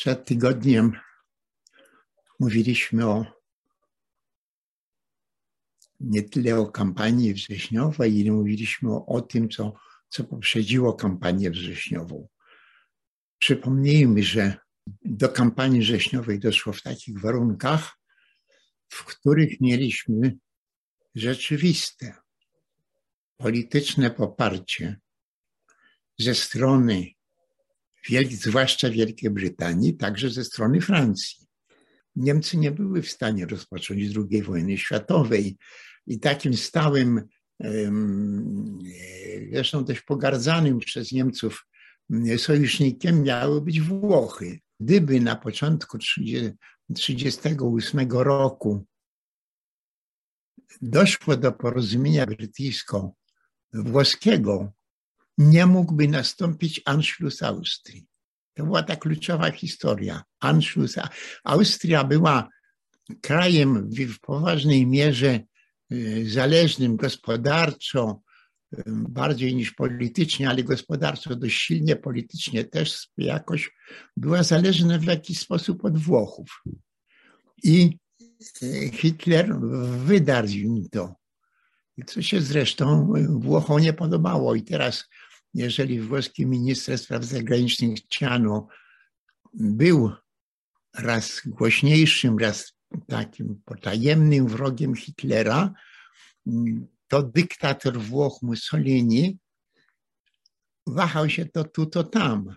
Przed tygodniem mówiliśmy o nie tyle o kampanii wrześniowej, ile mówiliśmy o, o tym, co, co poprzedziło kampanię wrześniową. Przypomnijmy, że do kampanii wrześniowej doszło w takich warunkach, w których mieliśmy rzeczywiste polityczne poparcie ze strony, zwłaszcza Wielkiej Brytanii, także ze strony Francji. Niemcy nie były w stanie rozpocząć II wojny światowej i takim stałym, zresztą też pogardzanym przez Niemców sojusznikiem miały być Włochy. Gdyby na początku 1938 roku doszło do porozumienia brytyjsko-włoskiego, nie mógłby nastąpić Anschluss Austrii. To była ta kluczowa historia. Anschluss. Austria była krajem w poważnej mierze y, zależnym gospodarczo, y, bardziej niż politycznie, ale gospodarczo dość silnie, politycznie też jakoś była zależna w jakiś sposób od Włochów. I y, Hitler wydarł im to. Co się zresztą Włochom nie podobało. I teraz jeżeli włoski minister spraw zagranicznych Ciano był raz głośniejszym, raz takim potajemnym wrogiem Hitlera, to dyktator Włoch Mussolini wahał się to tu, to tam.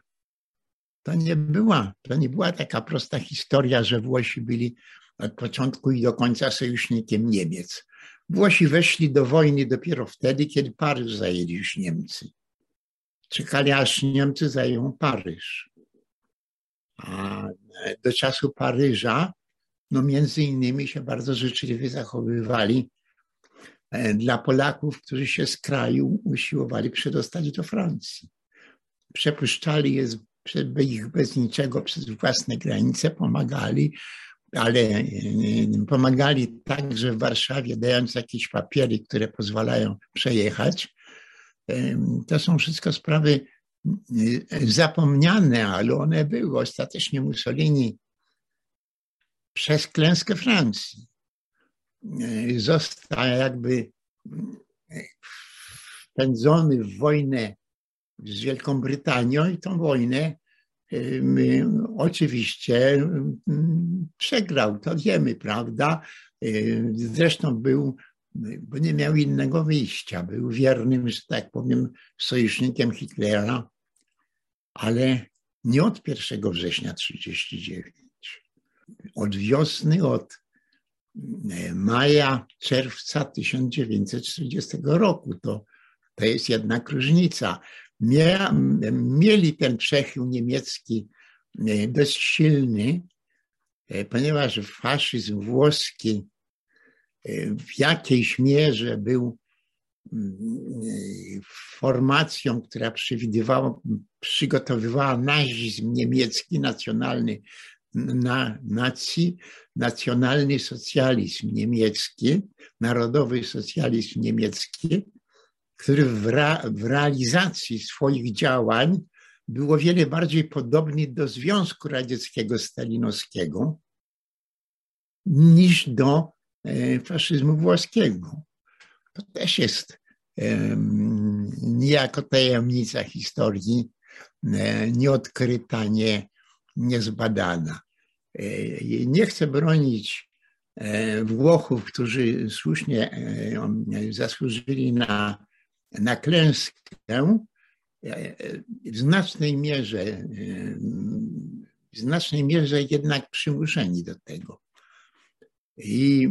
To nie była, to nie była taka prosta historia, że Włosi byli od początku i do końca sojusznikiem Niemiec. Włosi weszli do wojny dopiero wtedy, kiedy Paryż zajęli już Niemcy czekali aż Niemcy zajmą Paryż. A do czasu Paryża, no między innymi się bardzo życzliwie zachowywali e, dla Polaków, którzy się z kraju usiłowali przedostać do Francji. Przepuszczali je ich bez niczego przez własne granice, pomagali, ale e, pomagali także w Warszawie, dając jakieś papiery, które pozwalają przejechać to są wszystko sprawy zapomniane, ale one były. Ostatecznie Mussolini przez klęskę Francji został jakby wpędzony w wojnę z Wielką Brytanią i tą wojnę oczywiście przegrał, to wiemy, prawda? Zresztą był bo nie miał innego wyjścia. Był wiernym, że tak powiem, sojusznikiem Hitlera, ale nie od 1 września 1939. Od wiosny, od e, maja, czerwca 1940 roku. To, to jest jednak różnica. Mieli ten przechył niemiecki e, dość silny, e, ponieważ faszyzm włoski w jakiejś mierze był mm, formacją, która przewidywała, przygotowywała nazizm niemiecki, nacjonalny na nacji, nacjonalny socjalizm niemiecki, narodowy socjalizm niemiecki, który w, w realizacji swoich działań był o wiele bardziej podobny do Związku Radzieckiego Stalinowskiego niż do faszyzmu włoskiego. To też jest niejako tajemnica historii, e, nieodkryta, nie, niezbadana. E, nie chcę bronić Włochów, którzy słusznie zasłużyli na, na klęskę. W znacznej mierze, w znacznej mierze jednak przymuszeni do tego i,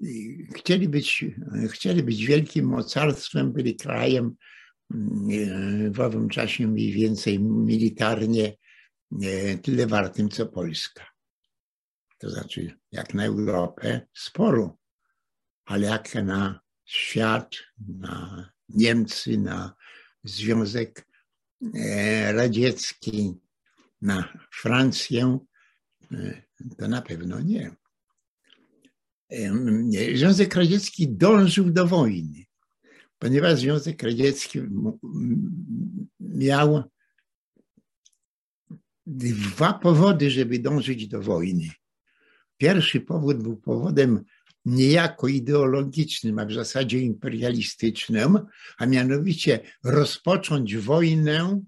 i chcieli, być, chcieli być wielkim mocarstwem, byli krajem mm, w owym czasie mniej więcej militarnie tyle wartym co Polska. To znaczy, jak na Europę, sporo, ale jak na świat, na Niemcy, na Związek e, Radziecki, na Francję, e, to na pewno nie. Związek Radziecki dążył do wojny, ponieważ Związek Radziecki miał dwa powody, żeby dążyć do wojny. Pierwszy powód był powodem niejako ideologicznym, a w zasadzie imperialistycznym, a mianowicie rozpocząć wojnę,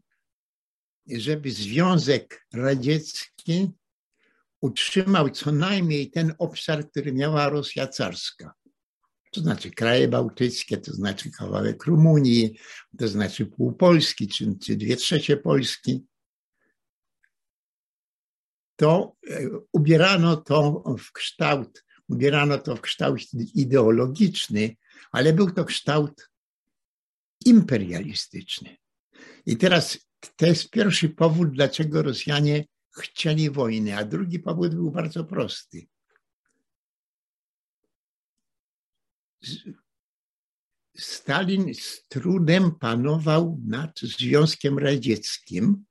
żeby Związek Radziecki utrzymał co najmniej ten obszar, który miała Rosja carska. To znaczy kraje bałtyckie, to znaczy kawałek Rumunii, to znaczy pół Polski, czy, czy dwie trzecie Polski. To e, ubierano to w kształt ubierano to w kształt ideologiczny, ale był to kształt imperialistyczny. I teraz to jest pierwszy powód, dlaczego Rosjanie chcieli wojny, a drugi powód był bardzo prosty. Stalin z trudem panował nad Związkiem Radzieckim,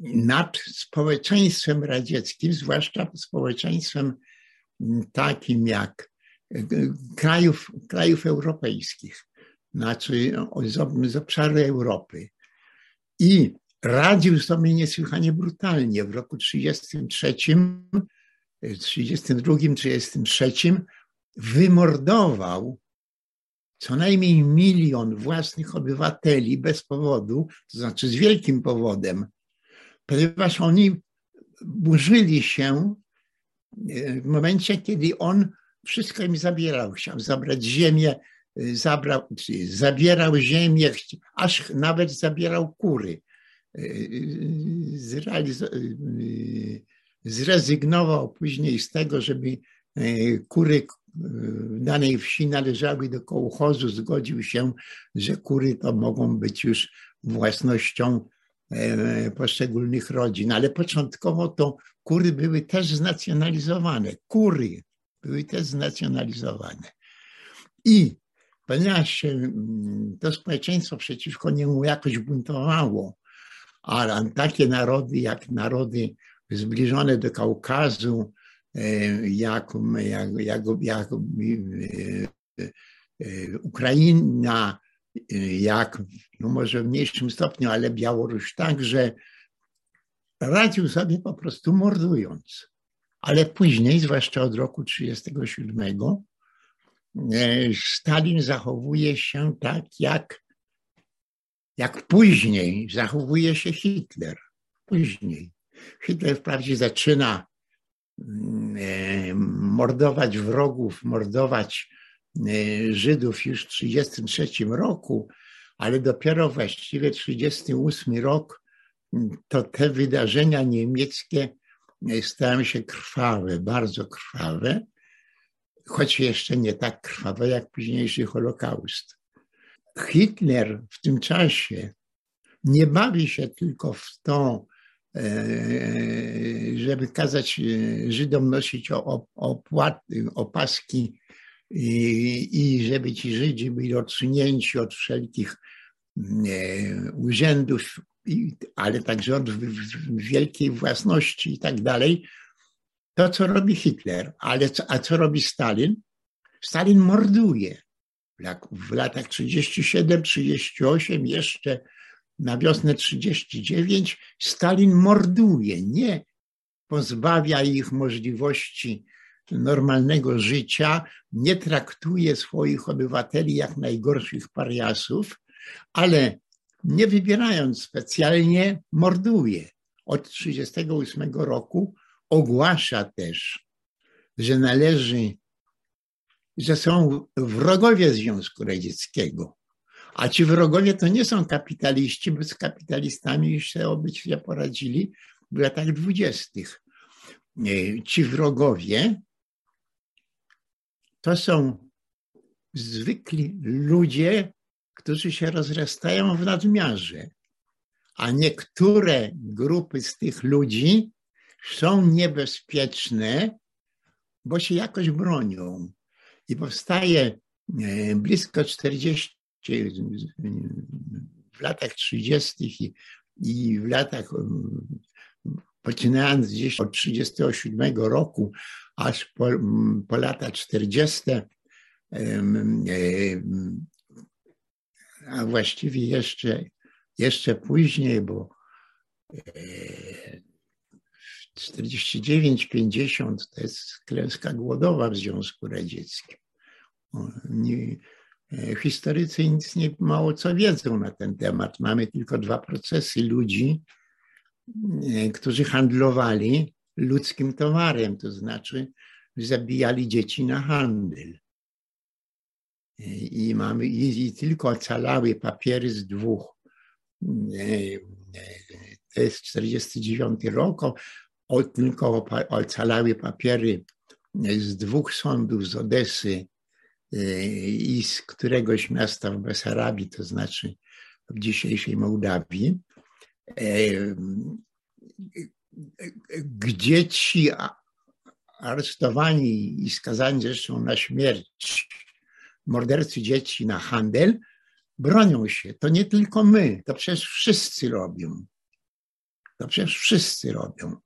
nad społeczeństwem radzieckim, zwłaszcza społeczeństwem takim jak e, krajów, krajów europejskich, znaczy z, obszaru Europy. I radził sobie niesłychanie brutalnie. W roku 33, 32, 33 wymordował co najmniej milion własnych obywateli bez powodu, to znaczy z wielkim powodem, ponieważ oni burzyli się w momencie, kiedy on wszystko im zabierał, chciał zabrać ziemię, zabrał, zabierał ziemię, aż nawet zabierał kury. Zrezygnował później z tego, żeby kury w danej wsi należały do kołchozu, zgodził się, że kury to mogą być już własnością E, poszczególnych rodzin, ale początkowo to kury były też znacjonalizowane. Kury były też znacjonalizowane. I ponieważ mm, to społeczeństwo przeciwko niemu jakoś buntowało, a takie narody jak narody zbliżone do Kaukazu, e, jak, jak, jak, jak e, Ukraina, jak, no może w mniejszym stopniu, ale Białoruś także, radził sobie po prostu mordując. Ale później, zwłaszcza od roku 1937, e, Stalin zachowuje się tak, jak, jak później zachowuje się Hitler. Później. Hitler wprawdzie zaczyna mm, e, mordować wrogów, mordować E, Żydów już w 1933 roku, ale dopiero właściwie 1938 rok to te wydarzenia niemieckie e, stają się krwawe, bardzo krwawe, choć jeszcze nie tak krwawe jak późniejszy Holokaust. Hitler w tym czasie nie bawi się tylko w to, e, żeby kazać Żydom nosić opłaty, opaski i, i żeby ci Żydzi byli odsunięci od wszelkich e, urzędów, ale także od wielkiej własności i tak dalej. To, co robi Hitler, ale co, a co robi Stalin? Stalin morduje. W latach 37-38, jeszcze na wiosnę 39, Stalin morduje, nie pozbawia ich możliwości normalnego życia, nie traktuje swoich obywateli jak najgorszych pariasów, ale nie wybierając specjalnie, morduje. Od 1938 roku ogłasza też, że należy, że są wrogowie Związku Radzieckiego. A ci wrogowie to nie są kapitaliści, bo z kapitalistami już się poradzili w latach dwudziestych. Ci wrogowie to są zwykli ludzie, którzy się rozrastają w nadmiarze, a niektóre grupy z tych ludzi są niebezpieczne, bo się jakoś bronią. I powstaje e, blisko 40 w latach 30. i, w latach poczynając gdzieś od 37 roku aż po, po lata 40, a właściwie jeszcze, jeszcze później, bo 49-50 to jest klęska głodowa w Związku Radzieckim. Nie, historycy nic nie mało co wiedzą na ten temat. Mamy tylko dwa procesy ludzi, którzy handlowali ludzkim towarem, to znaczy zabijali dzieci na handel. I mamy i tylko ocalały papiery z dwóch. To jest 49 rok, tylko ocalały papiery z dwóch sądów z Odesy i z któregoś miasta w Besarabii, to znaczy w dzisiejszej Mołdawii, gdzie ci aresztowani i skazani zresztą na śmierć mordercy dzieci na handel bronią się. To nie tylko my, to przecież wszyscy robią. To przecież wszyscy robią.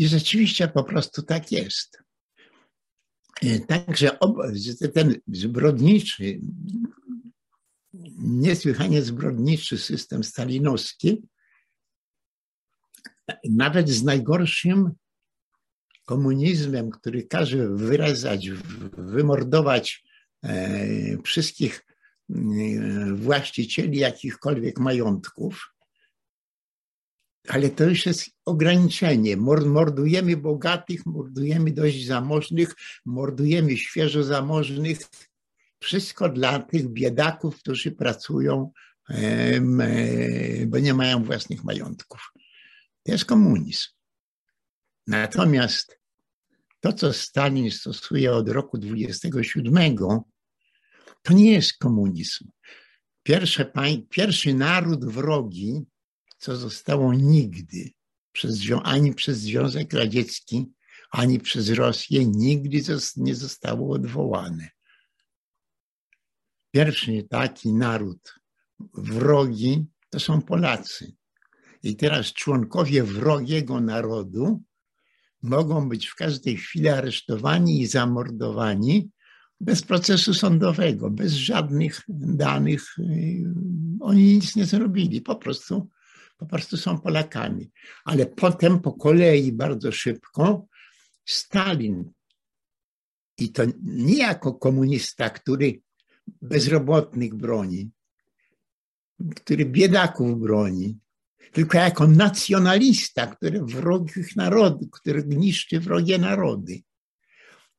I rzeczywiście po prostu tak jest. Także ten zbrodniczy, niesłychanie zbrodniczy system stalinowski, nawet z najgorszym komunizmem, który każe wyrazać, wymordować e, wszystkich e, właścicieli jakichkolwiek majątków, ale to już jest ograniczenie. Mordujemy bogatych, mordujemy dość zamożnych, mordujemy świeżo zamożnych. Wszystko dla tych biedaków, którzy pracują, e, bo nie mają własnych majątków. To jest komunizm. Natomiast to, co Stalin stosuje od roku 27, to nie jest komunizm. Pierwsze, pierwszy naród wrogi, co zostało nigdy przez, ani przez Związek Radziecki, ani przez Rosję, nigdy nie zostało odwołane. Pierwszy taki naród wrogi to są Polacy. I teraz członkowie wrogiego narodu mogą być w każdej chwili aresztowani i zamordowani bez procesu sądowego, bez żadnych danych. Oni nic nie zrobili, po prostu, po prostu są Polakami. Ale potem po kolei bardzo szybko Stalin i to nie jako komunista, który bezrobotnych broni, który biedaków broni, tylko jako nacjonalista, który wrogich narodów, który niszczy wrogie narody.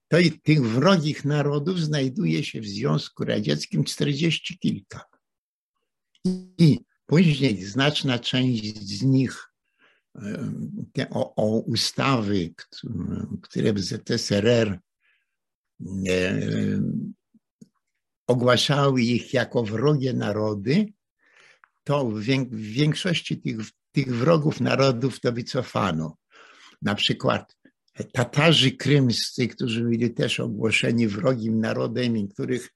To i tych wrogich narodów znajduje się w Związku Radzieckim czterdzieści kilka. I później znaczna część z nich te, o, o ustawy, które w ZSRR ogłaszały ich jako wrogie narody, to w większości tych, tych wrogów narodów to wycofano. Na przykład Tatarzy krymscy, którzy byli też ogłoszeni wrogim narodem których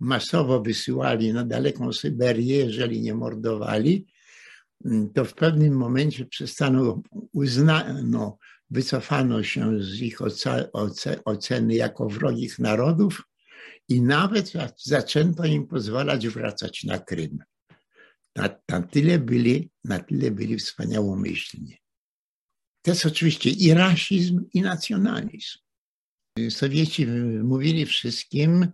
masowo wysyłali na daleką Syberię, jeżeli nie mordowali, to w pewnym momencie przestano, uznano, wycofano się z ich oceny jako wrogich narodów i nawet zaczęto im pozwalać wracać na Krym. Na, na, tyle byli, na tyle byli wspaniałomyślni. To jest oczywiście i rasizm, i nacjonalizm. Sowieci mówili wszystkim,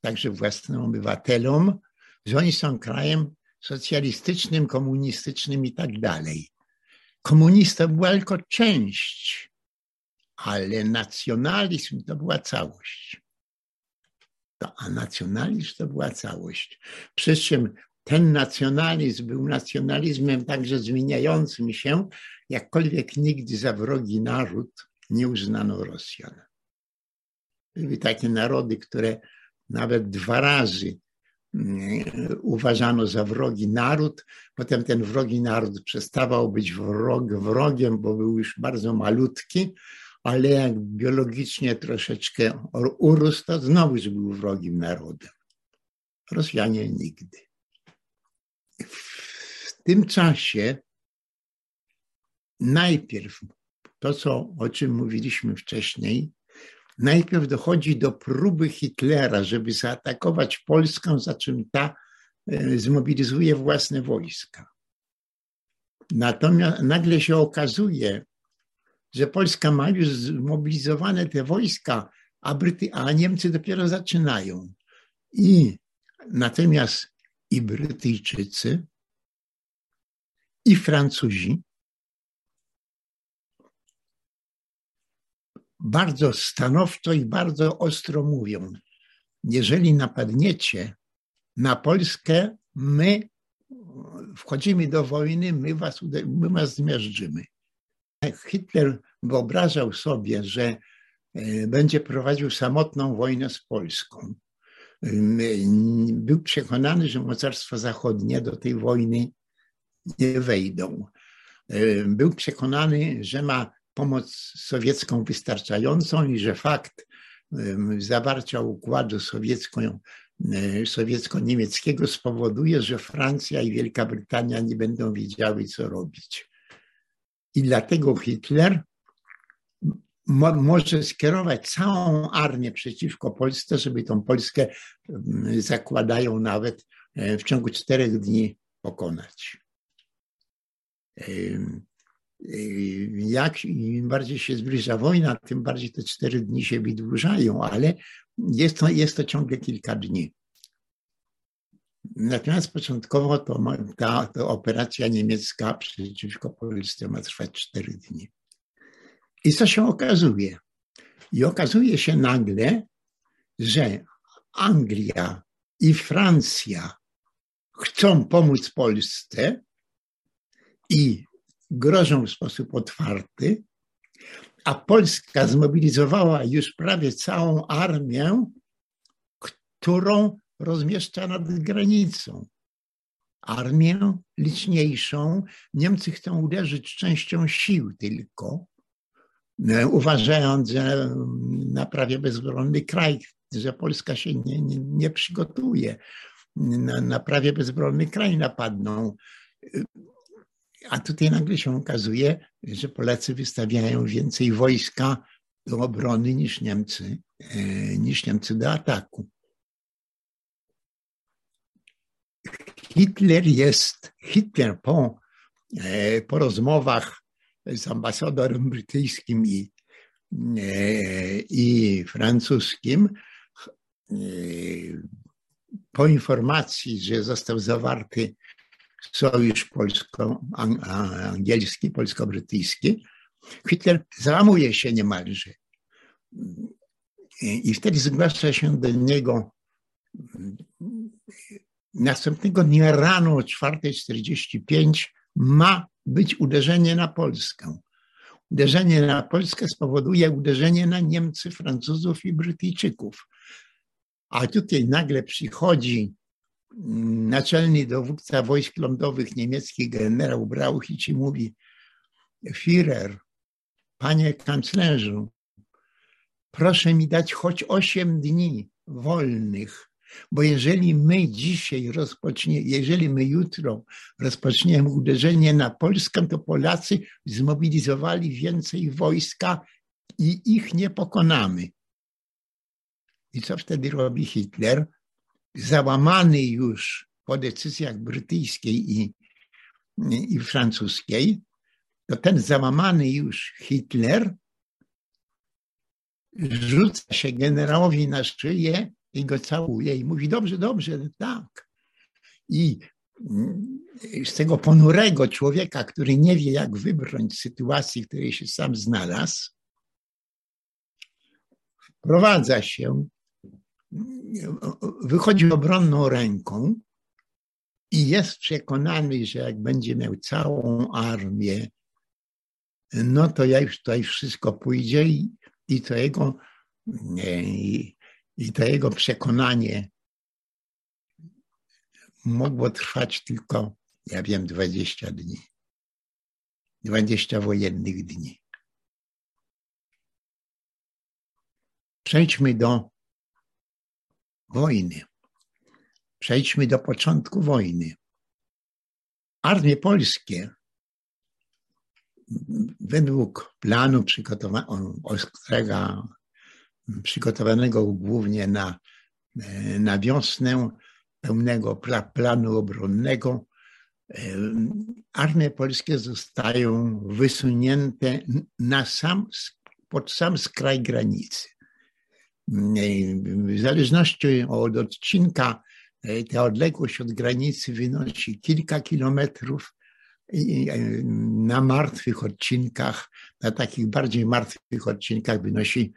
także własnym obywatelom, że oni są krajem socjalistycznym, komunistycznym i tak dalej. Komunista była tylko część, ale nacjonalizm to była całość. To, a nacjonalizm to była całość. Przy czym ten nacjonalizm był nacjonalizmem także zmieniającym się, jakkolwiek nigdy za wrogi naród nie uznano Rosjan. Były takie narody, które nawet dwa razy mm, uważano za wrogi naród, potem ten wrogi naród przestawał być wrog, wrogiem, bo był już bardzo malutki, ale jak biologicznie troszeczkę urósł, to znowu był wrogim narodem. Rosjanie nigdy w tym czasie najpierw to, co, o czym mówiliśmy wcześniej, najpierw dochodzi do próby Hitlera, żeby zaatakować Polskę, za czym ta e, zmobilizuje własne wojska. Natomiast nagle się okazuje, że Polska ma już zmobilizowane te wojska, a, Bryty, a Niemcy dopiero zaczynają. I natomiast i Brytyjczycy, i Francuzi bardzo stanowczo i bardzo ostro mówią: Jeżeli napadniecie na Polskę, my wchodzimy do wojny, my was, my was zmiażdżymy. Hitler wyobrażał sobie, że e, będzie prowadził samotną wojnę z Polską. Był przekonany, że mocarstwa zachodnie do tej wojny nie wejdą. E, był przekonany, że ma pomoc sowiecką wystarczającą i że fakt zawarcia układu sowiecko, e, sowiecko-niemieckiego spowoduje, że Francja i Wielka Brytania nie będą wiedziały, co robić. I dlatego Hitler mo może skierować całą armię przeciwko Polsce, żeby tą Polskę zakładają nawet w ciągu czterech dni pokonać. Jak im bardziej się zbliża wojna, tym bardziej te cztery dni się wydłużają, ale jest to, jest to ciągle kilka dni. Natomiast początkowo to, ta, ta operacja niemiecka przeciwko Polsce ma trwać cztery dni. I co się okazuje? I okazuje się nagle, że Anglia i Francja chcą pomóc Polsce i grożą w sposób otwarty, a Polska zmobilizowała już prawie całą armię, którą rozmieszcza nad granicą. Armię liczniejszą. Niemcy chcą uderzyć częścią sił tylko, e, uważając, że na prawie bezbronny kraj, że Polska się nie, nie, nie przygotuje. Na, na prawie bezbronny kraj napadną. A tutaj nagle się okazuje, że Polacy wystawiają więcej wojska do obrony niż Niemcy, e, niż Niemcy do ataku. Hitler jest, Hitler po, e, po rozmowach z ambasadorem brytyjskim i, e, i francuskim, po informacji, że został zawarty sojusz polsko-angielski, polsko-brytyjski, Hitler załamuje się niemalże. I wtedy zgłasza się do niego następnego dnia rano o 4.45 ma być uderzenie na Polskę. Uderzenie na Polskę spowoduje uderzenie na Niemcy, Francuzów i Brytyjczyków. A tutaj nagle przychodzi naczelny dowódca wojsk lądowych niemieckich, generał Brauchitsch, mówi: Führer, panie kanclerzu, proszę mi dać choć osiem dni wolnych, bo jeżeli my dzisiaj rozpoczniemy, jeżeli my jutro rozpoczniemy uderzenie na Polskę, to Polacy zmobilizowali więcej wojska i ich nie pokonamy. I co wtedy robi Hitler? Załamany już po decyzjach brytyjskiej i, i francuskiej, to ten załamany już Hitler rzuca się generałowi na szyję i go całuje i mówi dobrze, dobrze, tak. I z tego ponurego człowieka, który nie wie, jak wybrnąć z sytuacji, w której się sam znalazł, wprowadza się wychodzi obronną ręką i jest przekonany, że jak będzie miał całą armię, no to ja już tutaj wszystko pójdzie i, i to jego i, i to jego przekonanie mogło trwać tylko, ja wiem, 20 dni. 20 wojennych dni. Przejdźmy do wojny. Przejdźmy do początku wojny. Armie polskie według planu przygotowanego głównie na, na wiosnę, pełnego planu obronnego, armie polskie zostają wysunięte na sam, pod sam skraj granicy. W zależności od odcinka, ta odległość od granicy wynosi kilka kilometrów. Na martwych odcinkach, na takich bardziej martwych odcinkach wynosi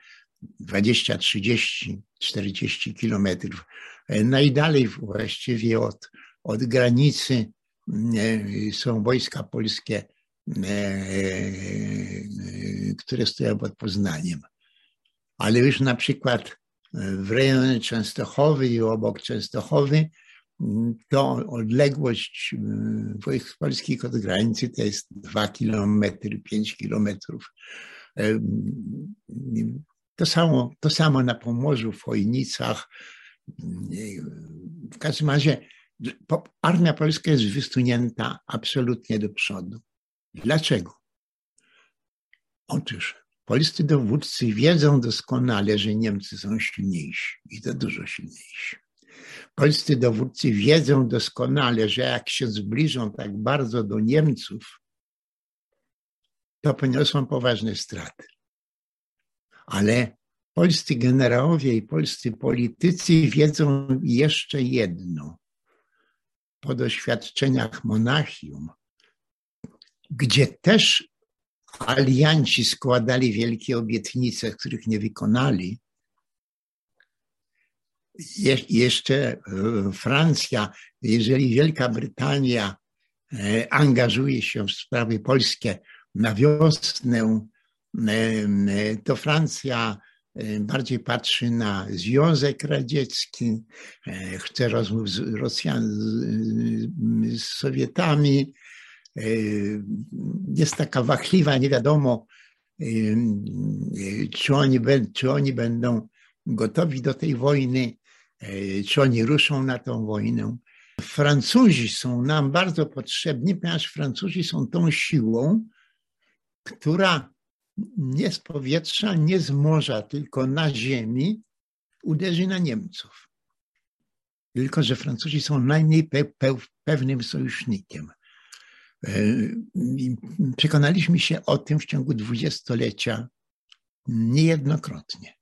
20, 30, 40 kilometrów. Najdalej właściwie od, od granicy E, są wojska polskie, e, e, które stoją pod Poznaniem. Ale już na przykład w rejonie Częstochowy i obok Częstochowy to odległość wojsk polskich od granicy to jest 2 kilometry, 5 kilometrów. To samo, to samo na Pomorzu, w Chojnicach. W każdym razie armia polska jest wysunięta absolutnie do przodu. Dlaczego? Otóż polscy dowódcy wiedzą doskonale, że Niemcy są silniejsi i to dużo silniejsi. Polscy dowódcy wiedzą doskonale, że jak się zbliżą tak bardzo do Niemców, to poniosą poważne straty. Ale polscy generałowie i polscy politycy wiedzą jeszcze jedno, po doświadczeniach Monachium, gdzie też alianci składali wielkie obietnice, których nie wykonali. Je, jeszcze e, Francja, jeżeli Wielka Brytania e, angażuje się w sprawy polskie na wiosnę, e, to Francja bardziej patrzy na Związek Radziecki, chce rozmów z Rosjan, z Sowietami. E, jest taka wachliwa, nie wiadomo, czy oni, czy oni będą gotowi do tej wojny, czy oni ruszą na tą wojnę. Francuzi są nam bardzo potrzebni, ponieważ Francuzi są tą siłą, która nie z powietrza, nie z morza, tylko na ziemi uderzy na Niemców. Tylko, że Francuzi są najmniej pe pe pewnym sojusznikiem. E, przekonaliśmy się o tym w ciągu dwudziestolecia niejednokrotnie.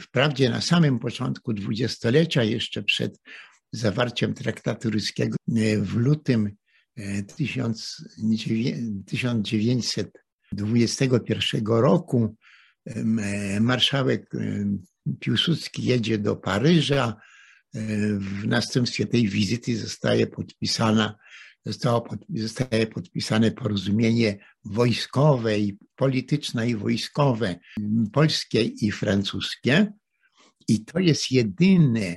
Wprawdzie na samym początku dwudziestolecia, jeszcze przed zawarciem traktatu ryskiego w lutym 1900 e, 21 roku marszałek Piłsudski jedzie do Paryża. W następstwie tej wizyty zostaje podpisana, zostało, zostaje podpisane porozumienie wojskowe i polityczne i wojskowe, polskie i francuskie. I to jest jedyne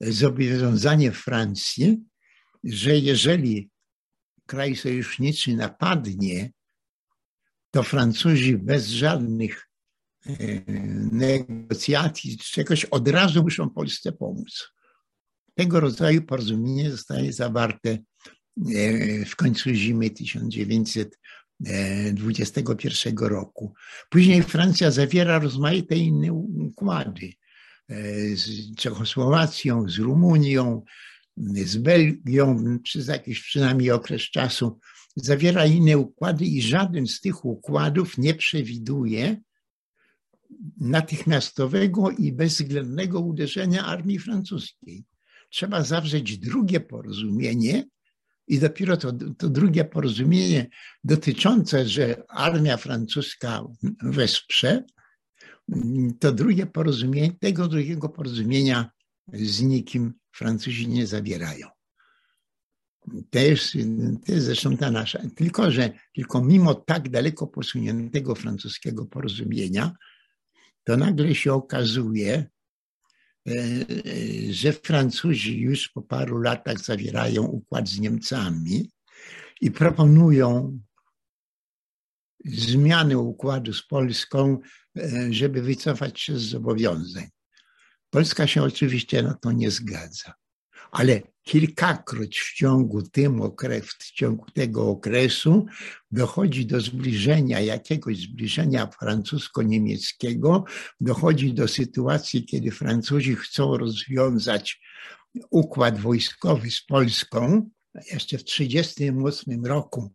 zobowiązanie Francji, że jeżeli kraj sojuszniczy napadnie to Francuzi bez żadnych e, negocjacji, czegoś od razu muszą Polsce pomóc. Tego rodzaju porozumienie zostaje zawarte w końcu zimy 1921 roku. Później Francja zawiera rozmaite inne układy e, z Czechosłowacją, z Rumunią, z Belgią przez jakiś przynajmniej okres czasu zawiera inne układy i żaden z tych układów nie przewiduje natychmiastowego i bezwzględnego uderzenia armii francuskiej. Trzeba zawrzeć drugie porozumienie i dopiero to, to drugie porozumienie dotyczące, że armia francuska wesprze, to drugie porozumienie, tego drugiego porozumienia z nikim Francuzi nie zawierają. To jest, to jest zresztą ta nasza. Tylko, że tylko mimo tak daleko posuniętego francuskiego porozumienia, to nagle się okazuje, że Francuzi już po paru latach zawierają układ z Niemcami i proponują zmianę układu z Polską, e, żeby wycofać się z zobowiązań. Polska się oczywiście na to nie zgadza ale kilkakroć w ciągu, tym w ciągu tego okresu dochodzi do zbliżenia, jakiegoś zbliżenia francusko-niemieckiego, dochodzi do sytuacji, kiedy Francuzi chcą rozwiązać układ wojskowy z Polską, jeszcze w 1938 roku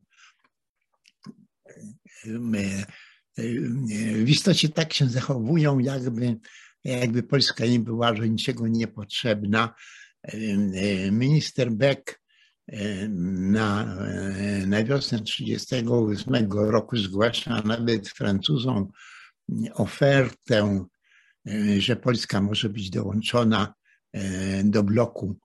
w istocie tak się zachowują, jakby, jakby Polska nie była do niczego niepotrzebna. Minister Beck na, na wiosnę 1938 roku zgłasza nawet Francuzom ofertę, że Polska może być dołączona do bloku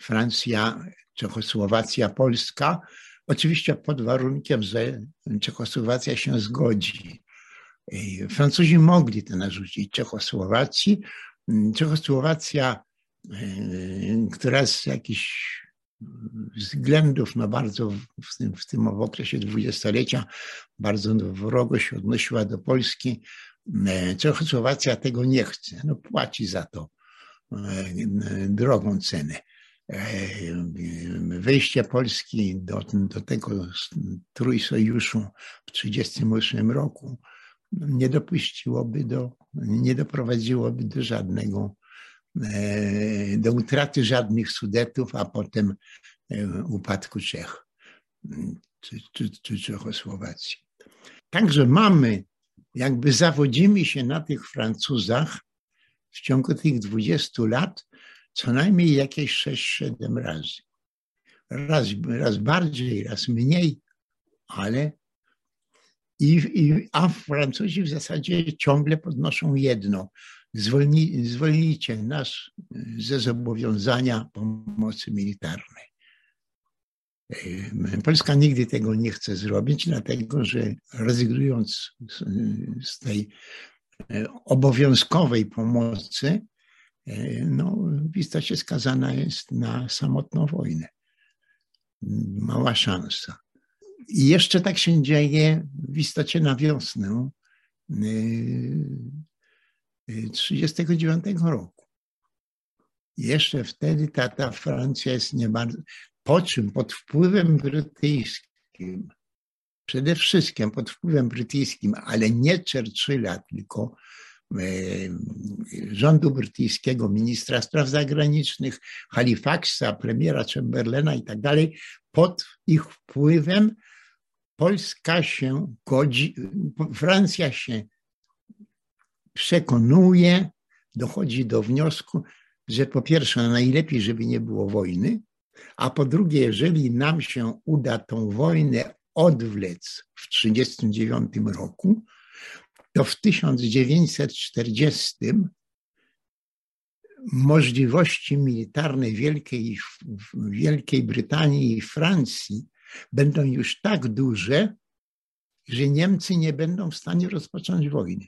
Francja, Czechosłowacja, Polska. Oczywiście pod warunkiem, że Czechosłowacja się zgodzi. Francuzi mogli to narzucić Czechosłowacji. Czechosłowacja, która z jakichś względów, no bardzo w tym, w tym okresie dwudziestolecia bardzo wrogo się odnosiła do Polski. Czechosłowacja tego nie chce, no płaci za to drogą cenę. Wejście Polski do, do tego trójsojuszu w 1938 roku nie dopuściłoby do, nie doprowadziłoby do żadnego, do utraty żadnych Sudetów, a potem upadku Czech czy, czy, czy Czechosłowacji. Także mamy, jakby zawodzimy się na tych Francuzach w ciągu tych 20 lat, co najmniej jakieś 6-7 razy. Raz, raz bardziej, raz mniej, ale i, i, a Francuzi w zasadzie ciągle podnoszą jedno. Zwolni, zwolnijcie nas ze zobowiązania pomocy militarnej. Polska nigdy tego nie chce zrobić, dlatego że rezygnując z, z tej obowiązkowej pomocy, E, no, w istocie skazana jest na samotną wojnę. Mała szansa. I jeszcze tak się dzieje w istocie na wiosnę 1939 e, e, roku. Jeszcze wtedy ta, ta Francja jest nie bardzo. Po czym? Pod wpływem brytyjskim. Przede wszystkim pod wpływem brytyjskim, ale nie Churchilla, tylko E, rządu brytyjskiego, ministra spraw zagranicznych, Halifaxa, premiera Chamberlaina i tak dalej, pod ich wpływem Polska się godzi, Francja się przekonuje, dochodzi do wniosku, że po pierwsze najlepiej, żeby nie było wojny, a po drugie, jeżeli nam się uda tą wojnę odwlec w 1939 roku, to w 1940 możliwości militarne Wielkiej, Wielkiej Brytanii i Francji będą już tak duże, że Niemcy nie będą w stanie rozpocząć wojny.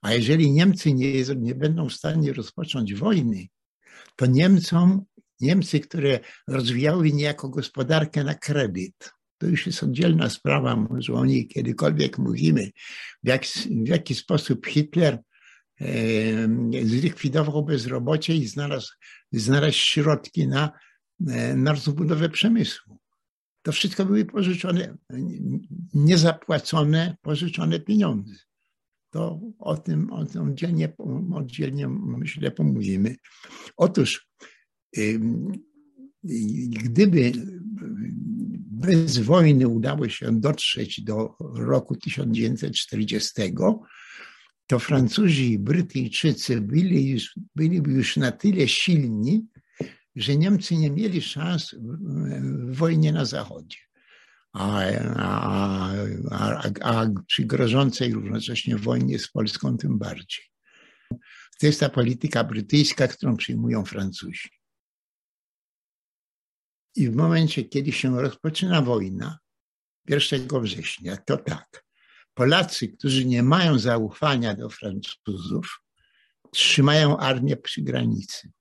A jeżeli Niemcy nie, nie będą w stanie rozpocząć wojny, to Niemcom, Niemcy, które rozwijały niejako gospodarkę na kredyt, to już jest oddzielna sprawa, może o niej kiedykolwiek mówimy, w, jak, w jaki sposób Hitler e, zlikwidował bezrobocie i znalazł, znalazł środki na, e, na rozbudowę przemysłu. To wszystko były pożyczone, niezapłacone, pożyczone pieniądze. To o tym, o tym oddzielnie, oddzielnie myślę pomówimy. Otóż gdyby bez wojny udało się dotrzeć do roku 1940, to Francuzi i Brytyjczycy byli już, byliby już na tyle silni, że Niemcy nie mieli szans w wojnie na Zachodzie. A, a, a, a przy grożącej równocześnie wojnie z Polską tym bardziej. To jest ta polityka brytyjska, którą przyjmują Francuzi. I w momencie, kiedy się rozpoczyna wojna, 1 września, to tak. Polacy, którzy nie mają zaufania do Francuzów, trzymają armię przy granicy.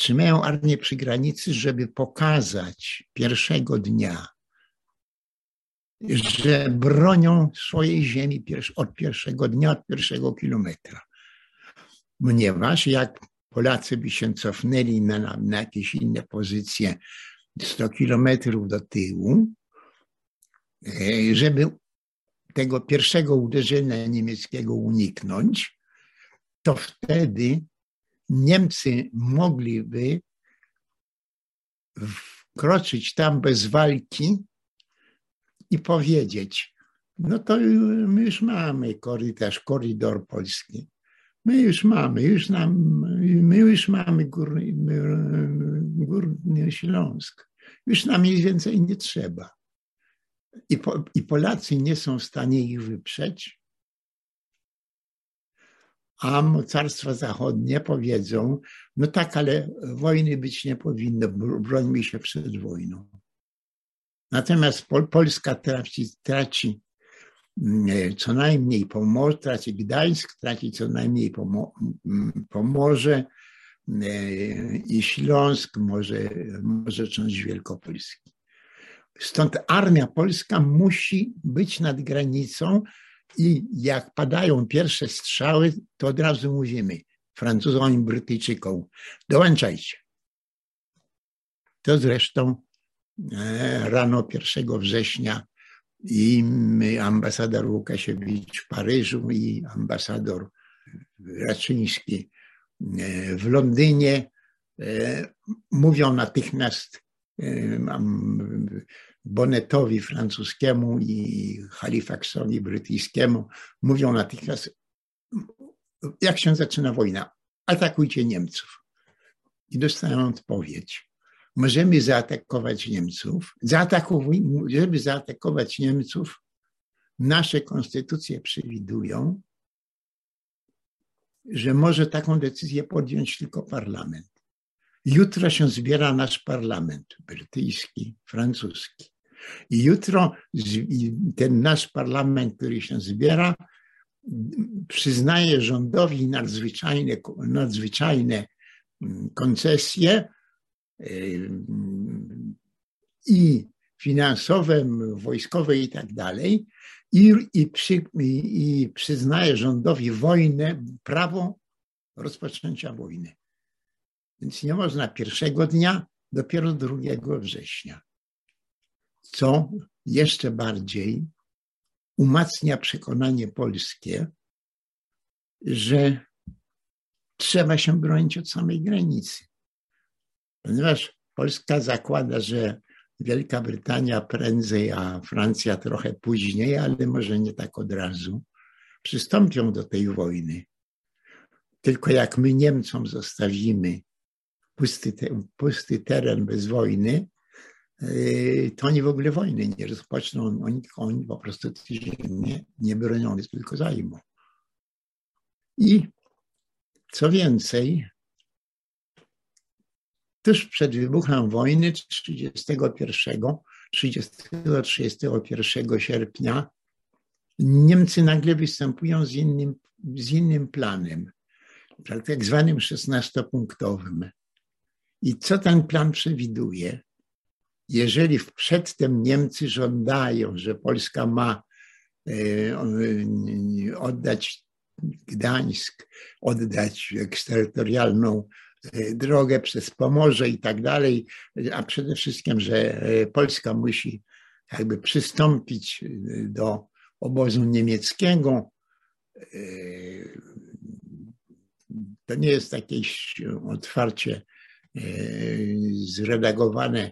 Trzymają armię przy granicy, żeby pokazać pierwszego dnia, że bronią swojej ziemi od pierwszego dnia, od pierwszego kilometra. Ponieważ jak Polacy by się cofnęli na, na, jakieś inne pozycje 100 kilometrów do tyłu, e, żeby tego pierwszego uderzenia niemieckiego uniknąć, to wtedy Niemcy mogliby wkroczyć tam bez walki i powiedzieć, no to my już mamy korytarz, korydor polski. My już mamy, już nam, my już mamy Górny, Górny Śląsk. Już nam nic więcej nie trzeba. I, po, I Polacy nie są w stanie ich wyprzeć, a mocarstwa zachodnie powiedzą, no tak, ale wojny być nie powinno, brońmy się przed wojną. Natomiast Pol Polska traci, traci mm, co najmniej Pomorze, traci Gdańsk, traci co najmniej Pomo mm, Pomorze e, i Śląsk, może, może część Wielkopolski. Stąd armia polska musi być nad granicą i jak padają pierwsze strzały, to od razu mówimy Francuzom i Brytyjczykom, dołączajcie. To zresztą e, rano 1 września i ambasador Łukasiewicz w Paryżu i ambasador Raczyński e, w Londynie e, mówią natychmiast Bonetowi francuskiemu i Halifaxowi brytyjskiemu mówią natychmiast, jak się zaczyna wojna, atakujcie Niemców. I dostają odpowiedź. Możemy zaatakować Niemców. Żeby zaatakować Niemców, nasze konstytucje przewidują, że może taką decyzję podjąć tylko parlament. Jutro się zbiera nasz parlament brytyjski, francuski. I jutro ten nasz parlament, który się zbiera, przyznaje rządowi nadzwyczajne, nadzwyczajne mm, koncesje y, i finansowe, wojskowe i tak dalej, i, i, przy, i, i przyznaje rządowi wojnę, prawo rozpoczęcia wojny. Więc nie można pierwszego dnia, dopiero 2 września. Co jeszcze bardziej umacnia przekonanie polskie, że trzeba się bronić od samej granicy. Ponieważ Polska zakłada, że Wielka Brytania prędzej, a Francja trochę później, ale może nie tak od razu, przystąpią do tej wojny. Tylko jak my Niemcom zostawimy pusty, pusty teren bez wojny, to oni w ogóle wojny nie rozpoczną, oni, oni po prostu nie, nie bronią, tylko zajmą. I co więcej, tuż przed wybuchem wojny 31, 30-31 sierpnia Niemcy nagle występują z innym, z innym planem, tak zwanym 16-punktowym. I co ten plan przewiduje? Jeżeli przedtem Niemcy żądają, że Polska ma e, oddać Gdańsk, oddać eksterytorialną e, drogę przez Pomorze i tak dalej, a przede wszystkim, że e, Polska musi jakby przystąpić do obozu niemieckiego. To nie jest jakieś otwarcie zredagowane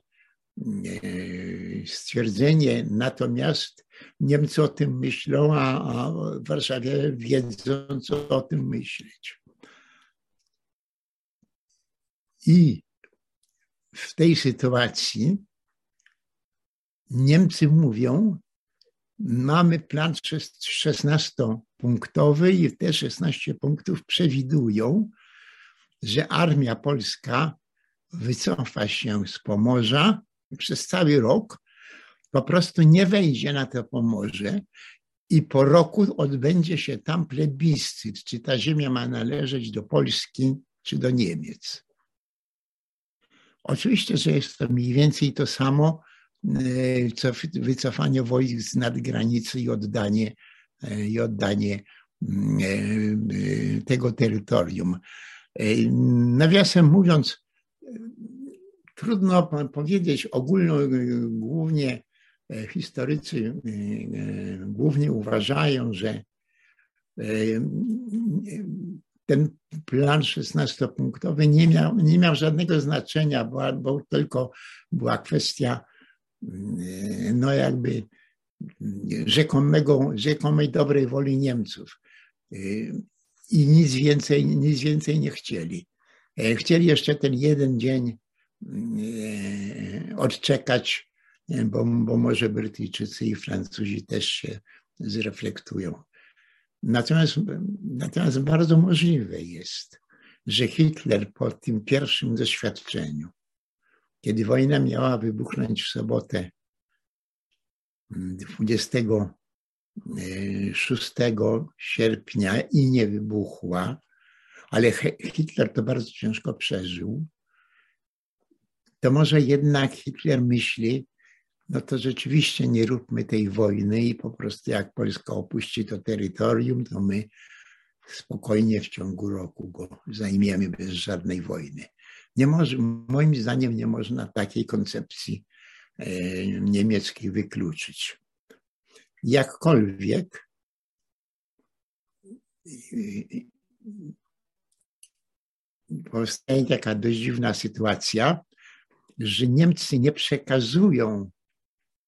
stwierdzenie, natomiast Niemcy o tym myślą, a, Warszawie wiedzą, co o tym myśleć. I w tej sytuacji Niemcy mówią, mamy plan 16-punktowy i te 16 punktów przewidują, że armia polska wycofa się z Pomorza przez cały rok, po prostu nie wejdzie na to Pomorze i po roku odbędzie się tam plebiscyt, czy ta ziemia ma należeć do Polski, czy do Niemiec. Oczywiście, że jest to mniej więcej to samo, e, co wycofanie wojsk z nadgranicy i oddanie, e, i oddanie mm, e, tego terytorium. Nawiasem mówiąc, trudno powiedzieć ogólno, głównie e, historycy e, e, głównie uważają, że ten plan 16-punktowy nie miał, nie miał żadnego znaczenia, bo, bo tylko była kwestia no jakby rzekomego, rzekomej dobrej woli Niemców. I nic więcej, nic więcej nie chcieli. Chcieli jeszcze ten jeden dzień odczekać, bo, bo może Brytyjczycy i Francuzi też się zreflektują. Natomiast, natomiast bardzo możliwe jest, że Hitler po tym pierwszym doświadczeniu, kiedy wojna miała wybuchnąć w sobotę 26 sierpnia i nie wybuchła, ale Hitler to bardzo ciężko przeżył, to może jednak Hitler myśli, no to rzeczywiście nie róbmy tej wojny i po prostu jak Polska opuści to terytorium, to my spokojnie w ciągu roku go zajmiemy bez żadnej wojny. Nie może, moim zdaniem nie można takiej koncepcji e, niemieckiej wykluczyć. Jakkolwiek powstaje taka dość dziwna sytuacja, że Niemcy nie przekazują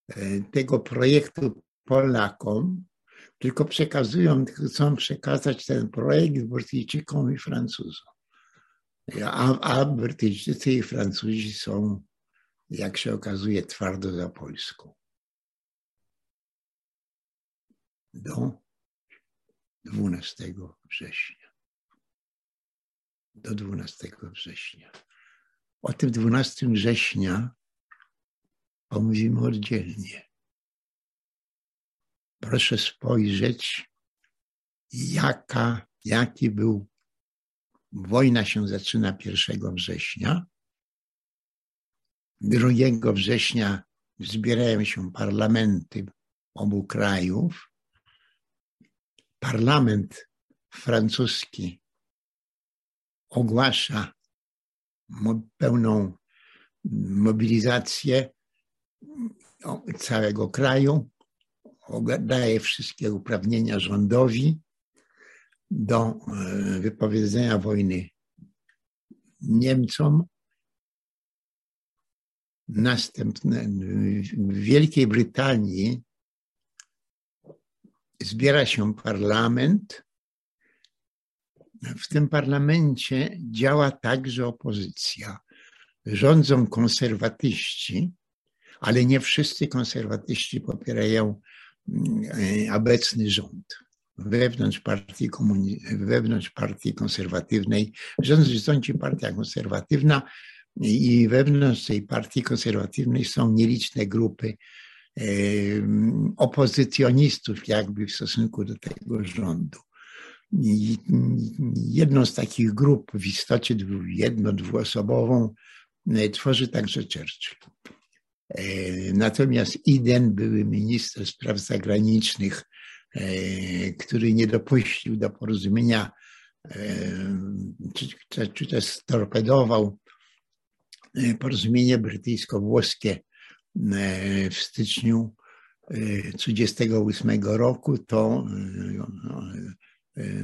e, tego projektu Polakom, tylko przekazują, chcą przekazać ten projekt Brytyjczykom i Francuzom. A, a Brytyjczycy i Francuzi są, jak się okazuje, twardo za Polską. Do 12 września. Do 12 września. O tym 12 września pomówimy oddzielnie. Proszę spojrzeć, jaka, jaki był. Wojna się zaczyna 1 września. 2 września zbierają się parlamenty obu krajów. Parlament francuski ogłasza pełną mobilizację całego kraju, daje wszystkie uprawnienia rządowi do e, wypowiedzenia wojny Niemcom. Następne, w Wielkiej Brytanii zbiera się parlament, w tym parlamencie działa także opozycja. Rządzą konserwatyści, ale nie wszyscy konserwatyści popierają mm, obecny rząd. Wewnątrz partii, wewnątrz partii konserwatywnej rządzi partia konserwatywna i wewnątrz tej partii konserwatywnej są nieliczne grupy opozycjonistów jakby w stosunku do tego rządu jedną z takich grup, w istocie jedno, dwuosobową, e, tworzy także Churchill. E, natomiast Eden, były minister spraw zagranicznych, e, który nie dopuścił do porozumienia, czy, czy też storpedował porozumienie brytyjsko-włoskie w styczniu 1938 roku, to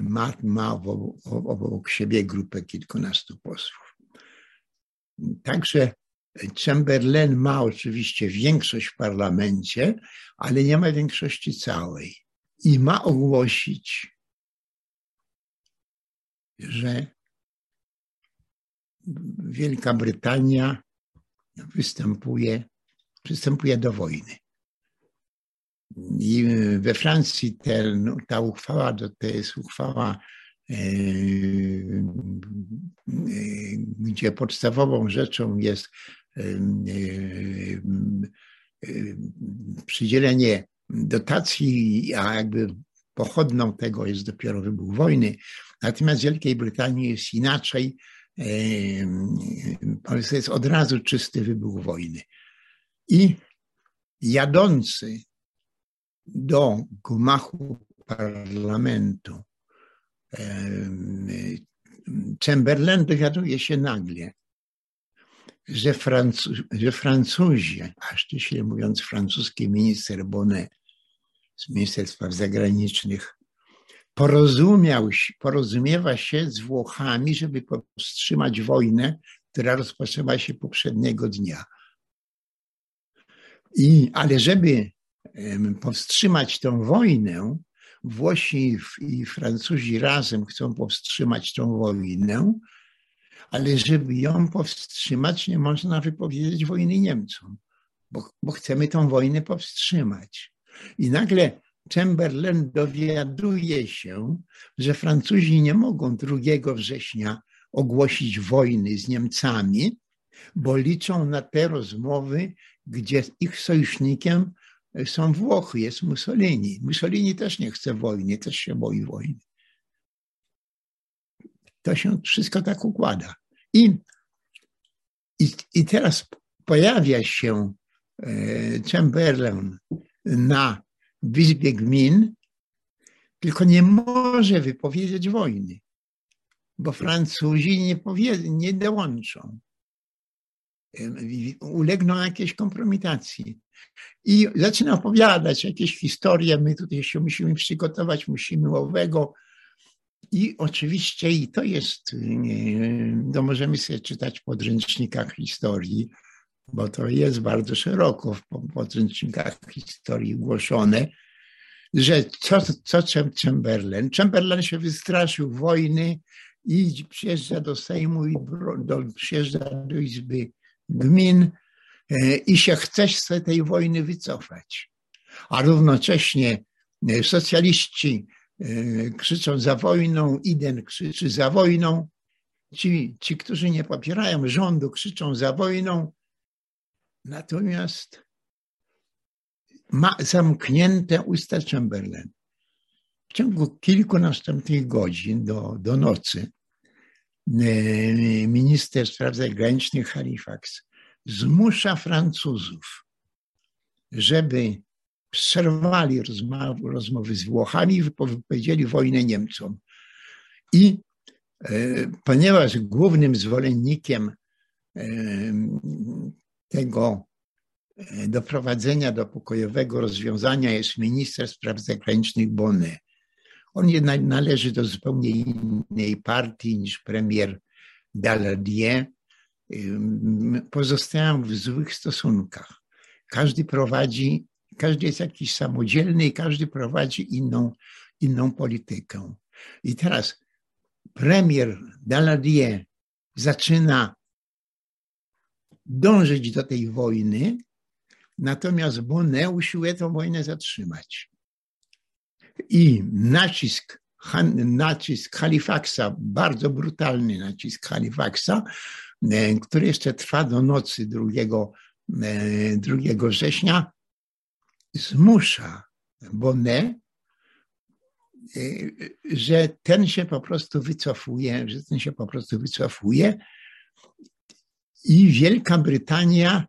ma, ma obok siebie grupę kilkunastu posłów. Także Chamberlain ma oczywiście większość w parlamencie, ale nie ma większości całej. I ma ogłosić, że Wielka Brytania występuje, przystępuje do wojny. I we Francji ten, ta uchwała to jest uchwała, e, e, gdzie podstawową rzeczą jest e, przydzielenie dotacji, a jakby pochodną tego jest dopiero wybuch wojny. Natomiast w Wielkiej Brytanii jest inaczej. To jest od razu czysty wybuch wojny. I jadący do gmachu parlamentu Chamberlain dowiaduje się nagle, że, Francu że Francuzi, a ściśle mówiąc francuski minister Bonnet z Ministerstwa Zagranicznych, porozumiał, porozumiewa się z Włochami, żeby powstrzymać wojnę, która rozpoczęła się poprzedniego dnia. I, ale żeby powstrzymać tę wojnę, Włosi i Francuzi razem chcą powstrzymać tę wojnę, ale żeby ją powstrzymać, nie można wypowiedzieć wojny Niemcom, bo, bo chcemy tę wojnę powstrzymać. I nagle Chamberlain dowiaduje się, że Francuzi nie mogą 2 września ogłosić wojny z Niemcami, bo liczą na te rozmowy, gdzie ich sojusznikiem są Włochy, jest Mussolini. Mussolini też nie chce wojny, też się boi wojny. To się wszystko tak układa. I, i, i teraz pojawia się e, Chamberlain na w Gmin, tylko nie może wypowiedzieć wojny, bo Francuzi nie, powie, nie dołączą. Ulegną jakiejś kompromitacji. I zaczyna opowiadać jakieś historie, my tutaj się musimy przygotować, musimy owego. I oczywiście, i to jest, to możemy sobie czytać w podręcznikach historii, bo to jest bardzo szeroko w podręcznikach historii głoszone, że co, co Chamberlain? Chamberlain się wystraszył wojny i przyjeżdża do Sejmu i do, przyjeżdża do Izby Gmin e, i się chce z tej wojny wycofać. A równocześnie e, socjaliści e, krzyczą za wojną, Iden krzyczy za wojną, ci, ci, którzy nie popierają rządu, krzyczą za wojną, Natomiast ma zamknięte usta Chamberlain. W ciągu kilku następnych godzin do, do nocy minister spraw zagranicznych Halifax zmusza Francuzów, żeby przerwali rozmowy, z Włochami i wypowiedzieli wojnę Niemcom. I e, ponieważ głównym zwolennikiem e, tego doprowadzenia do pokojowego rozwiązania jest minister spraw zagranicznych Bonnet. On jednak należy do zupełnie innej partii niż premier Daladier. Pozostają w złych stosunkach. Każdy prowadzi, każdy jest jakiś samodzielny i każdy prowadzi inną, inną politykę. I teraz premier Daladier zaczyna dążyć do tej wojny, natomiast Bonnet usiłuje tę wojnę zatrzymać. I nacisk, nacisk Halifaxa, bardzo brutalny nacisk Halifaxa, e, który jeszcze trwa do nocy 2, 2 e, września, zmusza Bonnet, e, że ten się po prostu wycofuje, że ten się po prostu wycofuje. I Wielka Brytania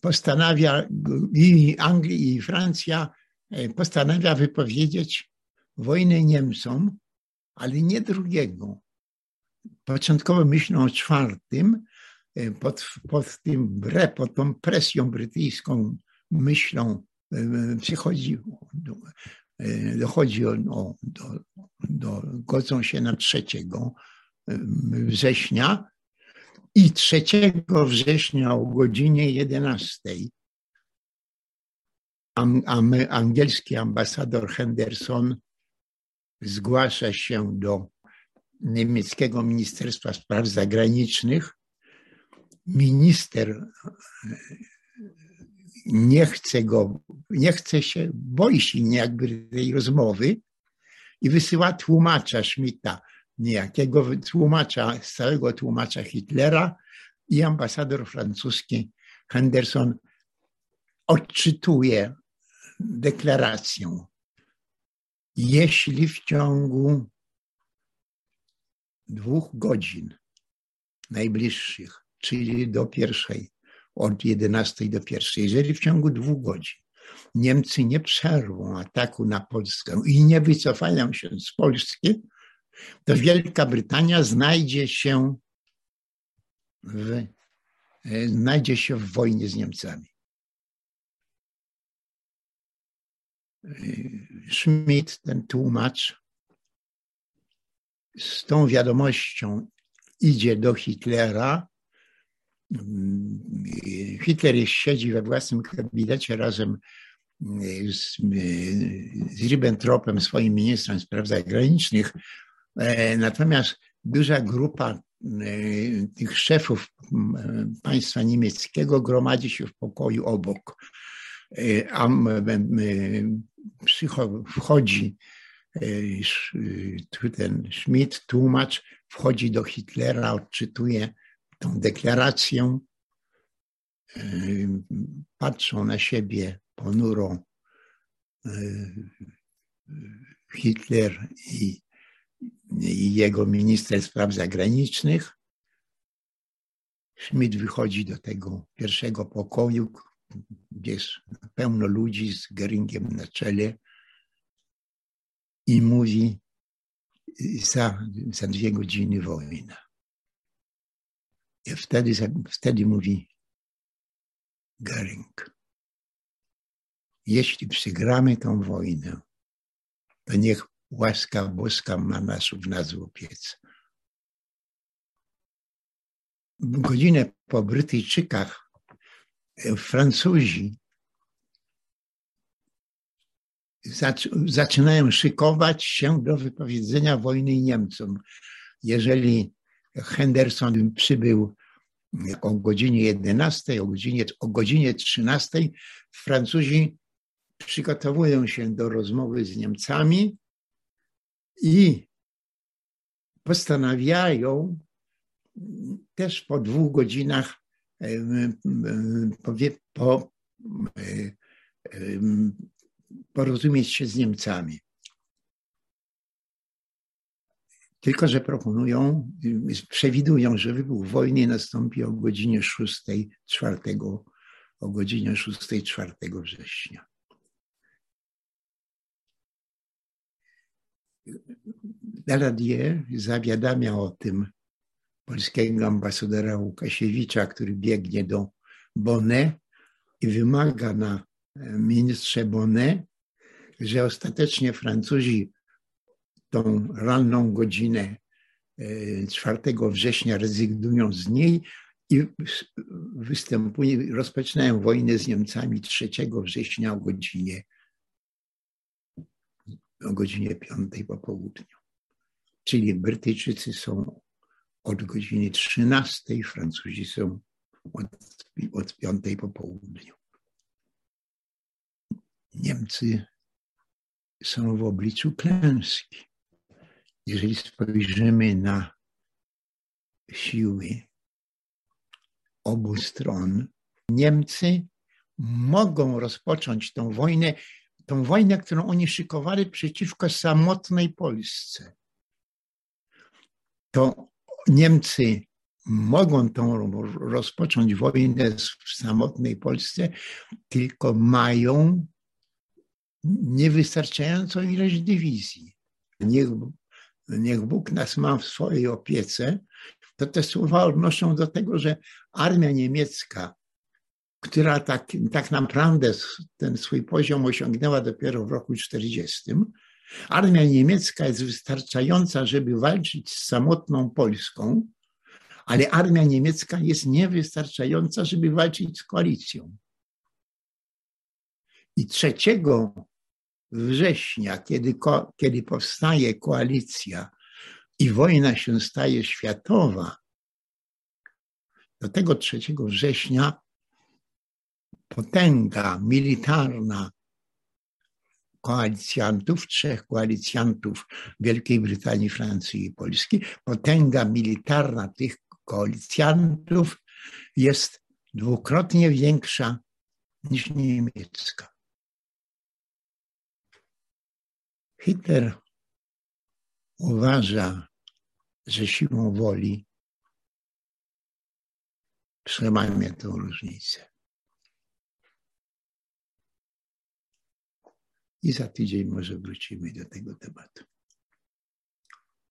postanawia, i Anglia, i Francja e, postanawia wypowiedzieć wojnę Niemcom, ale nie drugiego. Początkowo myślą o czwartym, e, pod, pod tym bre, pod tą presją brytyjską myślą przychodzi, dochodzi do, do, godzą się na trzeciego, września i 3 września o godzinie 11 angielski ambasador Henderson zgłasza się do niemieckiego Ministerstwa Spraw Zagranicznych. Minister e, nie chce go, nie chce się, boi się jakby tej rozmowy i wysyła tłumacza Schmidta niejakiego tłumacza, całego tłumacza Hitlera i ambasador francuski Henderson odczytuje deklarację. Jeśli w ciągu dwóch godzin najbliższych, czyli do pierwszej, od 11 do pierwszej, jeżeli w ciągu dwóch godzin Niemcy nie przerwą ataku na Polskę i nie wycofają się z Polski, to Wielka Brytania znajdzie się w, e, znajdzie się w wojnie z Niemcami. Schmidt, ten tłumacz, z tą wiadomością idzie do Hitlera. Hitler siedzi we własnym gabinecie razem z, z Ribbentropem, swoim ministrem spraw zagranicznych. Natomiast duża grupa tych szefów państwa niemieckiego gromadzi się w pokoju obok. A wchodzi ten Schmidt, tłumacz, wchodzi do Hitlera, odczytuje tą deklarację. Patrzą na siebie ponuro Hitler i, i jego minister spraw zagranicznych. Schmidt wychodzi do tego pierwszego pokoju, gdzie jest pełno ludzi z Geringiem na czele i mówi za, za dwie godziny wojna. I wtedy, wtedy mówi Gering. Jeśli przegramy tą wojnę, to niech łaska boska ma nas w nas opiece. Godzinę po Brytyjczykach Francuzi zaczynają szykować się do wypowiedzenia wojny Niemcom. Jeżeli Henderson przybył o godzinie 11, o godzinie, o godzinie 13, Francuzi przygotowują się do rozmowy z Niemcami i postanawiają też po dwóch godzinach po, po porozumieć się z Niemcami. Tylko, że proponują, przewidują, że wybuch wojny nastąpi o godzinie 6, 4, o godzinie 6, 4 września. Daladier zawiadamia o tym polskiego ambasadora Łukasiewicza, który biegnie do Bonnet i wymaga na ministrze Bonnet, że ostatecznie Francuzi tą ranną godzinę 4 e, września rezygnują z niej i występuje, rozpoczynają wojnę z Niemcami 3 września o godzinie, o godzinie 5 po południu. Czyli Brytyjczycy są od godziny 13, Francuzi są od, od 5 po południu. Niemcy są w obliczu klęski. Jeżeli spojrzymy na siły obu stron, Niemcy mogą rozpocząć tą wojnę, tą wojnę, którą oni szykowali przeciwko samotnej Polsce. To Niemcy mogą tą rozpocząć wojnę w samotnej Polsce, tylko mają niewystarczającą ilość dywizji. Niech, niech Bóg nas ma w swojej opiece, to te słowa odnoszą do tego, że armia niemiecka, która tak, tak naprawdę ten swój poziom osiągnęła dopiero w roku 40, armia niemiecka jest wystarczająca, żeby walczyć z samotną Polską, ale armia niemiecka jest niewystarczająca, żeby walczyć z koalicją. I 3 września, kiedy, kiedy powstaje koalicja i wojna się staje światowa, do tego 3 września potęga militarna koalicjantów, trzech koalicjantów Wielkiej Brytanii, Francji i Polski, potęga militarna tych koalicjantów jest dwukrotnie większa niż niemiecka. Hitler uważa, że siłą woli przełamie tę różnicę. I za tydzień może wrócimy do tego tematu.